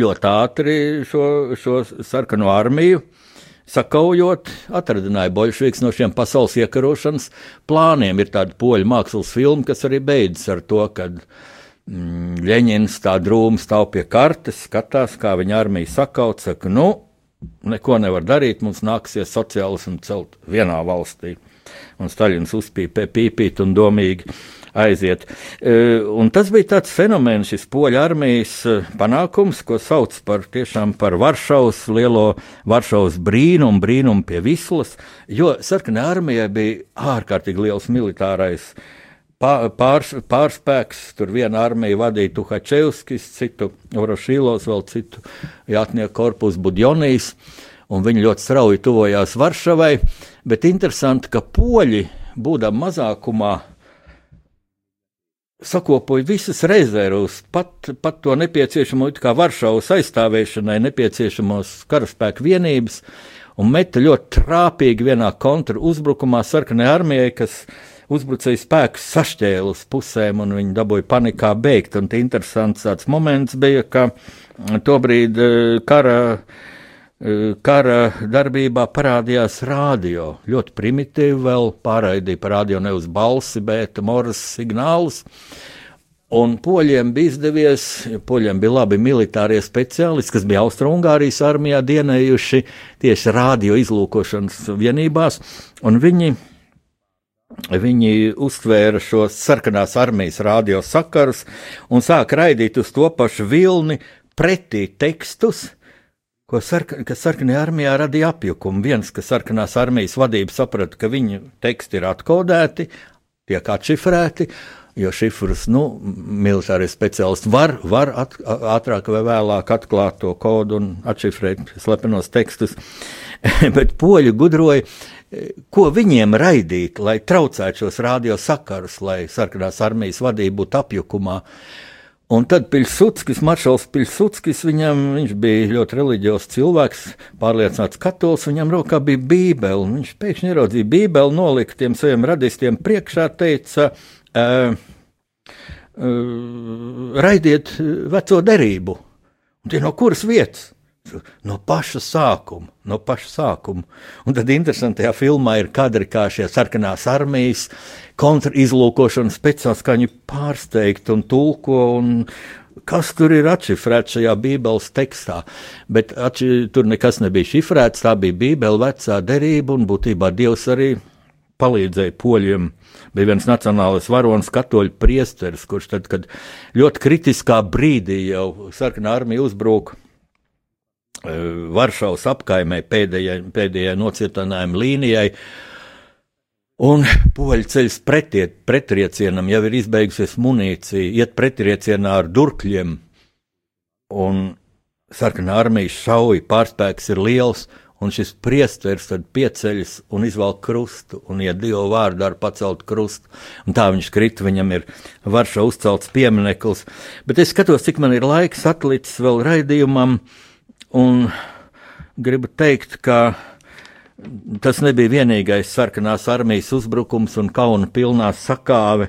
ļoti ātri šo, šo sarkano armiju sakaujot, atradināja bolševiks no šiem pasaules iekarošanas plāniem. Ir tāda poļu mākslas filma, kas arī beidzas ar to, ka Mm, Ļeņins tā drūmi stāv pie kartes, skatās, kā viņa armija sakaut, saka, nu, neko nevar darīt, mums nāksies sociālismu celt vienā valstī. Un Staļins uzpīpē pīpīt un domīgi aiziet. E, un tas bija tāds fenomens, šis poļu armijas e, panākums, ko sauc par tiešām par Varšavas lielo Varšavas brīnumu, brīnumu pie Vislas, jo sarkanā armijai bija ārkārtīgi liels militārais pārs, pārspēks. Tur viena armija vadīja Tuhačevskis, citu Orošīlos, vēl citu jātnieku korpusu Budjonijas, un viņi ļoti strauji tuvojās Varšavai, bet interesanti, ka poļi, būdam mazākumā, sakopoja visas rezervus, pat, pat to nepieciešamo, kā Varšavas aizstāvēšanai nepieciešamos karaspēku vienības, un meta ļoti trāpīgi vienā kontra uzbrukumā sarkanai armijai, kas uzbrucēju spēkus sašķēla uz pusēm, un viņi dabūja panikā beigt. Un interesants tāds moments bija, ka tobrīd eh, kara, kara darbībā parādījās rādio. Ļoti primitīvi vēl pārraidīja pa radio ne uz balsi, bet moras signālus. Un poļiem bija izdevies, poļiem bija labi militārie speciālisti, kas bija Austrumgārijas armijā dienējuši tieši radio izlūkošanas vienībās, un viņi Viņi uztvēra šos sarkanās armijas radiosakarus un sāka raidīt uz to pašu vilni pretī tekstus, ko sarka, kas sarkanajā armijā radīja apjukumu. Viens, ka sarkanās armijas vadība saprata, ka viņu teksti ir atkodēti, tiek atšifrēti, jo šifrus nu, militārie speciālisti var, var at, ātrāk vai vēlāk atklāt to kodu un atšifrēt slepenos tekstus. [LAUGHS] Bet poļi gudroja ko viņiem raidīt, lai traucētu šos radiosakarus, lai sarkanās armijas vadība būtu apjukumā. Un tad Pilsudskis, maršals Pilsudskis, viņam, viņš bija ļoti reliģijos cilvēks, pārliecināts katols, viņam rokā bija bībele. Viņš pēkšņi ieraudzīja bībeli, nolika tiem saviem radistiem priekšā, teica, uh, uh, raidiet veco derību. Un tie no kuras vietas? No paša sākuma. No paša sākuma. Un tad interesantajā filmā ir kadri, kā šie sarkanās armijas kā viņi pārsteigti un tulko. Un kas tur ir atšifrēts šajā Bībeles tekstā? Bet atši, tur nekas nebija šifrēts, tā bija Bībele, vecā derība, un būtībā Dievs arī palīdzēja poļiem. Bija viens nacionālais varonis, katoļu priesteris, kurš tad, kad ļoti kritiskā brīdī jau sarkanā armija uzbruka Varšavas apkaimē pēdējai, pēdējai nocietinājuma līnijai. Un poļu ceļš pretiet, pretriecienam jau ir izbeigusies munīcija, iet pretriecienā ar durkļiem. Un sarkanā armijas šauja pārspēks ir liels, un šis priesteris tad pieceļas un izvelk krustu, un iet Dieva vārdā ar pacelt krustu. Un tā viņš krita, viņam ir varša uzcelts piemineklis. Bet es skatos, cik man ir laiks atlicis vēl raidījumam, un gribu teikt, ka tas nebija vienīgais sarkanās armijas uzbrukums un kauna pilnā sakāve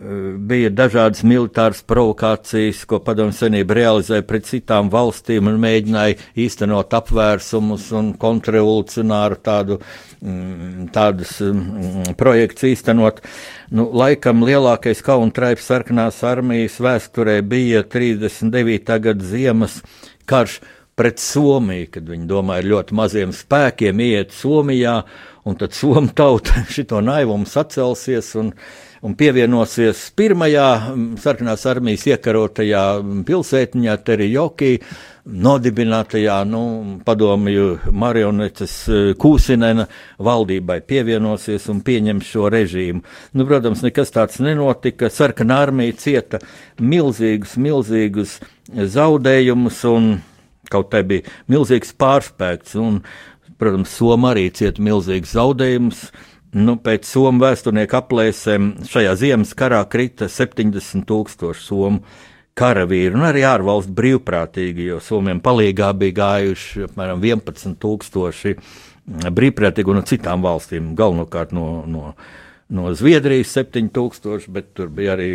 bija dažādas militāras provokācijas, ko Padomju Savienība realizēja pret citām valstīm un mēģināja īstenot apvērsumus un kontrrevolucionāru tādu, mm, tādus mm, projekts īstenot. Nu, laikam lielākais kauna traips sarkanās armijas vēsturē bija 39. gada ziemas karš pret Somiju, kad viņi domāja ļoti maziem spēkiem iet Somijā, un tad Somu tauta [LAUGHS] šito naivumu sacelsies un un pievienosies pirmajā sarkanās armijas iekarotajā pilsētiņā, Terijoki, nodibinātajā nu, padomju marionetes e, Kūsinena valdībai pievienosies un pieņems šo režīmu. Nu, protams, nekas tāds nenotika. Sarkanā armija cieta milzīgus, milzīgus zaudējumus un kaut te bija milzīgs pārspēks. Un, protams, Soma arī cieta milzīgus zaudējumus. Nu, pēc Somu vēsturnieku aplēsēm šajā ziemas karā krita 70 tūkstoši somu karavīru un arī ārvalstu brīvprātīgi, jo Somijam palīgā bija gājuši apmēram 11 tūkstoši brīvprātīgi no citām valstīm, galvenokārt no, no, no Zviedrijas 7000, bet tur bija arī,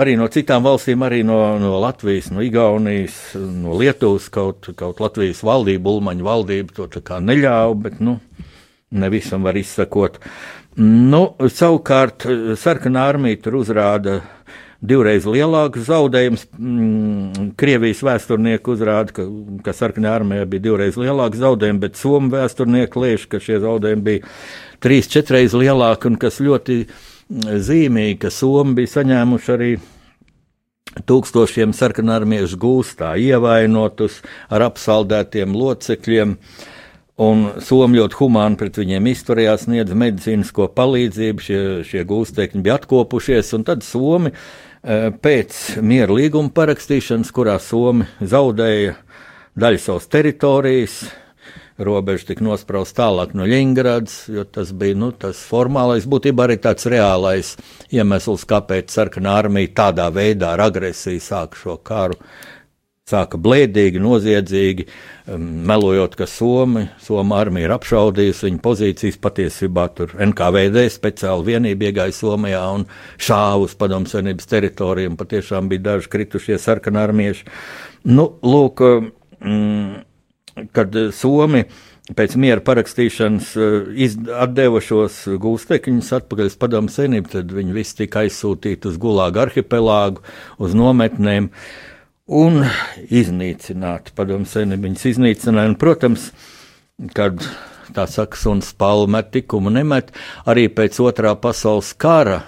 arī no citām valstīm, arī no, no Latvijas, no Igaunijas, no Lietuvas, kaut, kaut Latvijas valdība, Ulmaņa valdība to tā kā neļāva, bet, nu, ne visam var izsakot. Nu, savukārt, sarkanā armija tur uzrāda divreiz lielākus zaudējumus. Mm, Krievijas vēsturnieki uzrāda, ka, ka sarkanā armija bija divreiz lielāks zaudējums, bet somu vēsturnieki liež, ka šie zaudējumi bija trīs, četreiz lielāki un kas ļoti zīmīgi, ka somi bija saņēmuši arī tūkstošiem sarkanarmiešu gūstā, ievainotus ar apsaldētiem locekļiem. Un Somija ļoti humāni pret viņiem izturējās, sniedza medicīnisko palīdzību, šie, šie gūstekņi bija atkopušies, un tad Somi eh, pēc miera līguma parakstīšanas, kurā Somi zaudēja daļu savas teritorijas, robeža tika nosprausta tālāk no Ļingradas, jo tas bija nu, tas formālais, būtībā arī tāds reālais iemesls, kāpēc sarkanā armija tādā veidā ar agresiju sāka šo karu sāka blēdīgi, noziedzīgi, um, melojot, ka Somi, Somija armija ir apšaudījusi viņa pozīcijas. Patiesībā tur NKVD speciāli vienība iegāja Somijā un šāva uz padomu savienības teritorijām. Patiešām bija daži kritušie sarkanarmieši. Nu, lūk, mm, kad Somi pēc miera parakstīšanas uh, atdeva šos gūstekņus atpakaļ uz padomu savienību, tad viņi visi tika aizsūtīti uz Gulāgu arhipelāgu, uz nometnēm. Uh, un iznīcināti. Padomu senība viņus iznīcināja. Un, protams, kad tā saka, suns palma tikumu nemet, arī pēc otrā pasaules kara.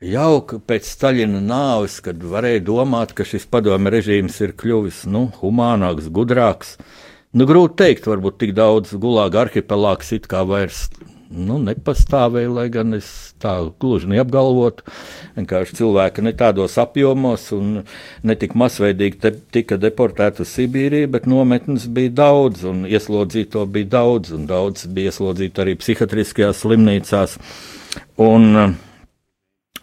Jau pēc Staļina nāves, kad varēja domāt, ka šis padomju režīms ir kļuvis nu, humānāks, gudrāks, nu, grūti teikt, varbūt tik daudz gulāga arhipelāgs it kā vairs nu, nepastāvēja, lai gan es tā gluži neapgalvotu. Vienkārši cilvēki ne tādos apjomos un ne tik masveidīgi te, tika deportēti uz Sibīriju, bet nometnes bija daudz un ieslodzīto bija daudz, un daudz bija ieslodzīti arī psihiatriskajās slimnīcās. Un,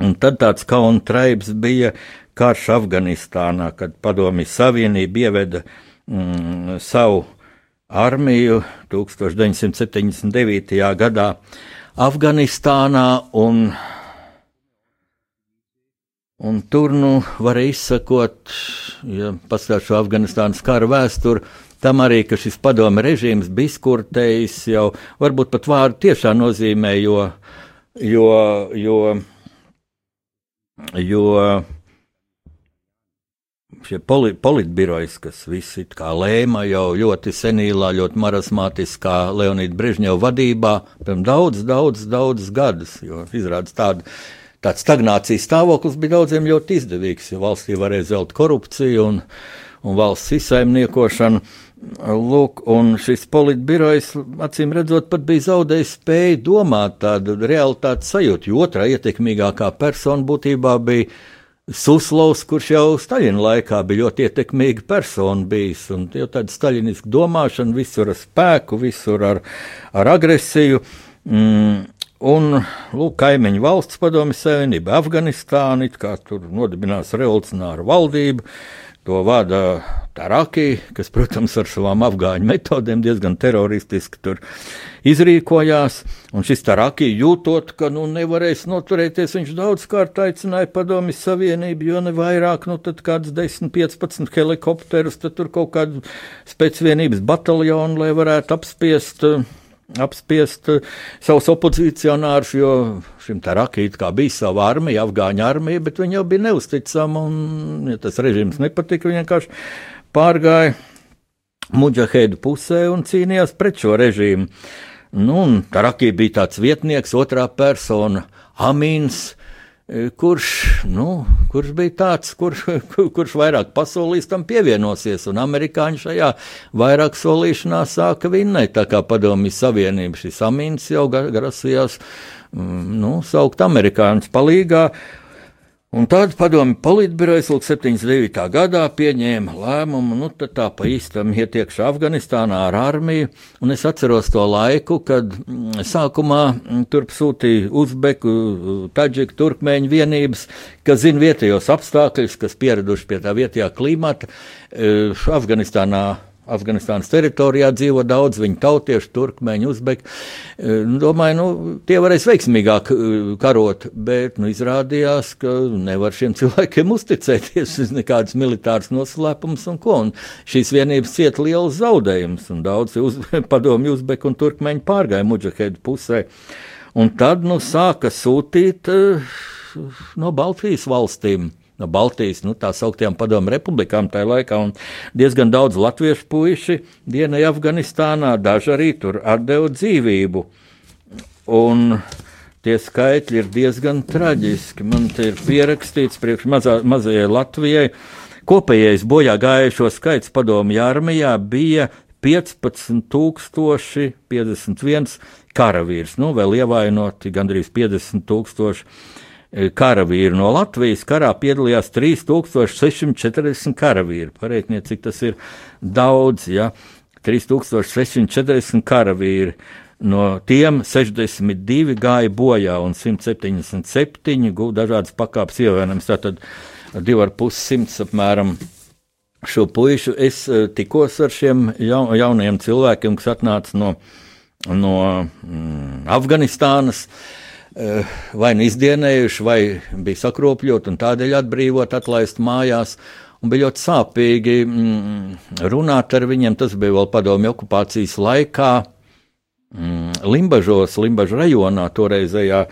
un tad tāds kauna traips bija karš Afganistānā, kad Padomju Savienība ieveda mm, savu armiju 1979. gadā Afganistānā. Un, un tur nu var izsakot, ja paskatīšu Afganistānas kara vēsturi, tam arī, ka šis padomu režīms bija skurtējis jau varbūt pat vārdu tiešā nozīmē, jo, jo, jo, jo šie poli, politbirojas, kas visi kā lēma jau ļoti senīlā, ļoti marasmātiskā Leonīda Brežņeva vadībā, pirms daudz, daudz, daudz gadus, jo izrādās tāda. tāds stagnācijas stāvoklis bija daudziem ļoti izdevīgs, jo valstī varēja zelt korupciju un, un valsts izsaimniekošanu. Lūk, un šis politbirojs, acīm redzot, pat bija zaudējis spēju domāt tādu realitātes sajūtu, jo otrā ietekmīgākā persona būtībā bija Suslovs, kurš jau Staļina laikā bija ļoti ietekmīga persona bijis, un jau tāda staļiniska domāšana visur ar spēku, visur ar, ar agresiju. Mm, un, lūk, kaimiņu valsts padomju savienība, Afganistāna, it kā tur nodibinās revolucionāra valdība, to vada Taraki, kas, protams, ar savām afgāņu metodēm diezgan teroristiski tur izrīkojās. Un šis Taraki jūtot, ka nu, nevarēs noturēties, viņš daudzkārt aicināja padomju savienību, jo ne vairāk, nu tad kāds 10, 15 helikopterus, tad tur kaut kādu spēcvienības bataljonu, lai varētu apspiest. Apspiest savus opozicionārus, jo šim Tarakīt kā bija sava armija, Afgāņu armija, bet viņa jau bija neusticama un, ja tas režīms nepatika, viņa vienkārši pārgāja muģahēdu pusē un cīnījās pret šo režīmu. Nu, Tarakī bija tāds vietnieks, otrā persona, Amīns, kurš, nu, kurš bija tāds, kurš, [LAUGHS] kurš vairāk pasolīs tam pievienosies, un amerikāņi šajā vairāk solīšanā sāka vinnēt, tā kā padomju savienība šis Amīns jau grasījās, mm, nu, saukt amerikāņus palīgā, Un tādu padomu politbirojas līdz 79. gadā pieņēma lēmumu, nu tā pa īstam ietiekšu Afganistānā ar armiju, un es atceros to laiku, kad mm, sākumā mm, turp sūtīja Uzbeku, Taģiku, Turkmēņu vienības, kas zina vietējos apstākļus, kas pieraduši pie tā vietējā klimata. E, Afganistānā Afganistānas teritorijā dzīvo daudz viņu tautiešu, turkmeņu, uzbeku. E, nu, domāju, nu, tie varēs veiksmīgāk e, karot, bet nu, izrādījās, ka nevar šiem cilvēkiem uzticēties uz nekādas militāras noslēpumus un ko. Un šīs vienības cieta liels zaudējums, un daudz uz, [LAUGHS] padomju uzbeku un turkmeņu pārgāja muģahedu pusē. Un tad nu, sāka sūtīt uh, no Baltijas valstīm no Baltijas, nu, tā sauktām padomu republikām tajā laikā, diezgan daudz latviešu puiši dienai Afganistānā, daži arī tur atdeva dzīvību. Un tie skaitļi ir diezgan traģiski. Man te ir pierakstīts priekš mazā, mazajai Latvijai. Kopējais bojā gājušo skaits padomju armijā bija 15,051 karavīrs, nu, vēl ievainoti gandrīz 50,000 E, karavīri no Latvijas karā piedalījās 3640 karavīri. Pareiķiniet, cik tas ir daudz, ja 3640 karavīri. No tiem 62 gāja bojā un 177 guva dažādas pakāpes ievainojumus. Tātad 2,5 apmēram šo puišu es e, tikos ar šiem jaunajiem cilvēkiem, kas atnāca no, no mm, Afganistānas. Uh, vai nu izdienējuši, vai bija sakropļoti un tādēļ atbrīvot, atlaist mājās. Un bija ļoti sāpīgi mm, runāt ar viņiem. Tas bija vēl padomju okupācijas laikā. Mm, Limbažos, Limbažu rajonā toreizējā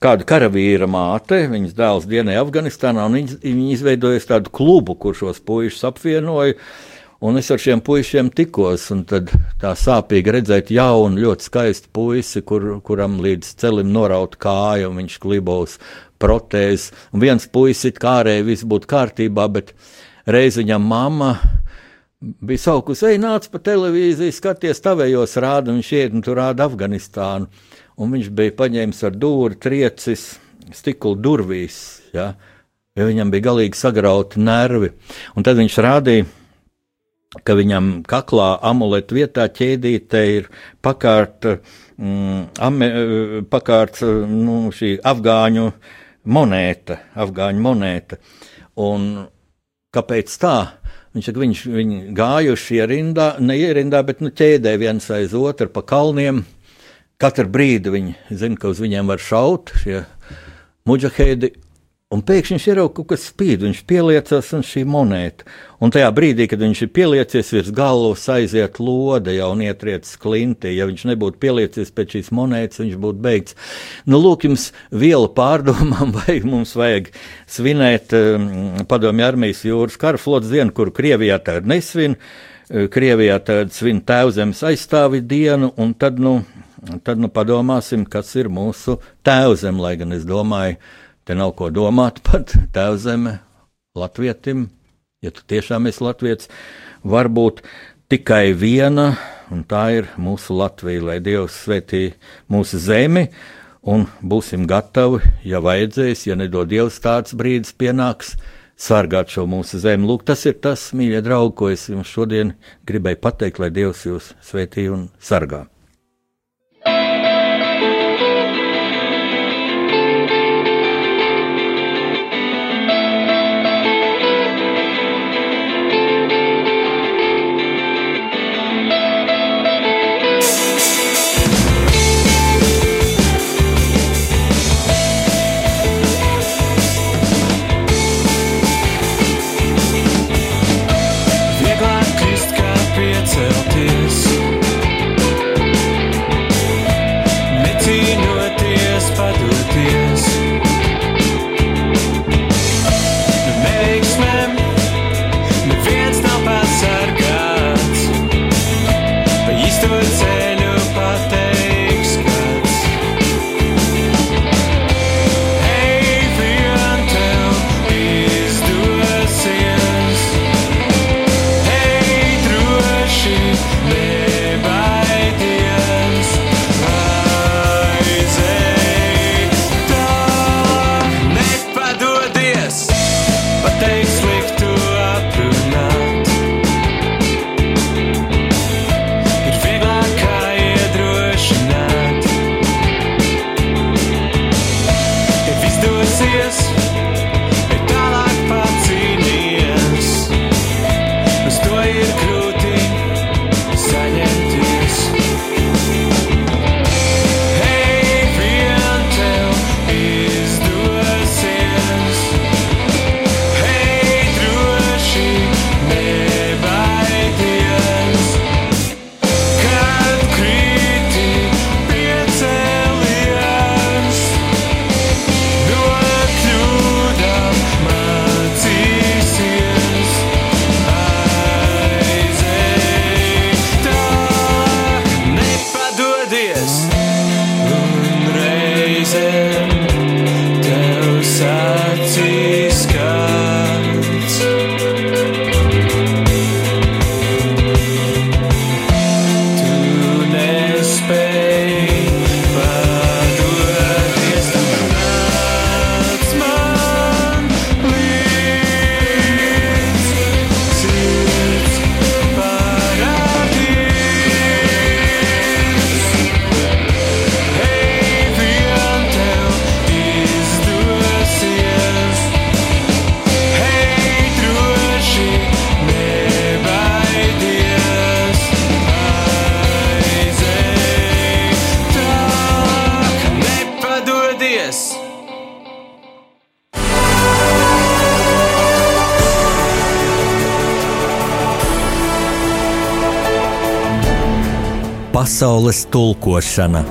kāda karavīra māte, viņas dēls dienēja Afganistānā, un viņi, viņi izveidoja tādu klubu, kur šos puišus apvienoja. Uh, Un es ar šiem puišiem tikos, un tā sāpīgi redzēt jaunu, ļoti skaistu puisi, kur, kuram līdz celim noraut kāju, un viņš klibo uz protēzes. Un viens puisis kā ārēji viss būtu kārtībā, bet reiz viņam mamma bija saukus, ej, nāc pa televīziju, skaties, tavējos rāda, un viņš iet un tur rāda Afganistānu. Un viņš bija paņēmis ar dūri triecis stikla durvīs, ja, jo viņam bija galīgi sagrauti nervi. Un tad viņš rādīja ka viņam kaklā amuletu vietā ķēdīte ir pakārt, mm, ame, pakārt nu, šī afgāņu monēta, afgāņu monēta. Un kāpēc tā? Viņš viņš, viņi gājuši ierindā, ne ierindā, bet nu, ķēdē viens aiz otru pa kalniem. Katru brīdi viņi zina, ka uz viņiem var šaut šie muģahēdi, Un pēkšņi viņš ierauga kaut kas spīd, viņš pieliecās un šī monēta. Un tajā brīdī, kad viņš ir pieliecies virs galvas, aiziet lode jau un ietriec klinti. Ja viņš nebūtu pieliecies pēc šīs monētas, viņš būtu beigts. Nu, lūk, jums viela pārdomām, [LAUGHS] vai mums vajag svinēt um, padomju armijas jūras kara flotas dienu, kuru Krievijā tagad nesvin. Uh, Krievijā tagad svin tēvzemes aizstāvi dienu, un tad, nu, tad nu padomāsim, kas ir mūsu tēvzem, lai gan es domāju, te nav ko domāt [LAUGHS] pat tēvzeme latvietim, ja tu tiešām esi latviets, varbūt tikai viena, un tā ir mūsu Latvija, lai Dievs svētī mūsu zemi, un būsim gatavi, ja vajadzēs, ja nedod Dievs tāds brīdis pienāks, sargāt šo mūsu zemi. Lūk, tas ir tas, mīļie draugi, ko es jums šodien gribēju pateikt, lai Dievs jūs svētī un sargā. Pasaules tulkošana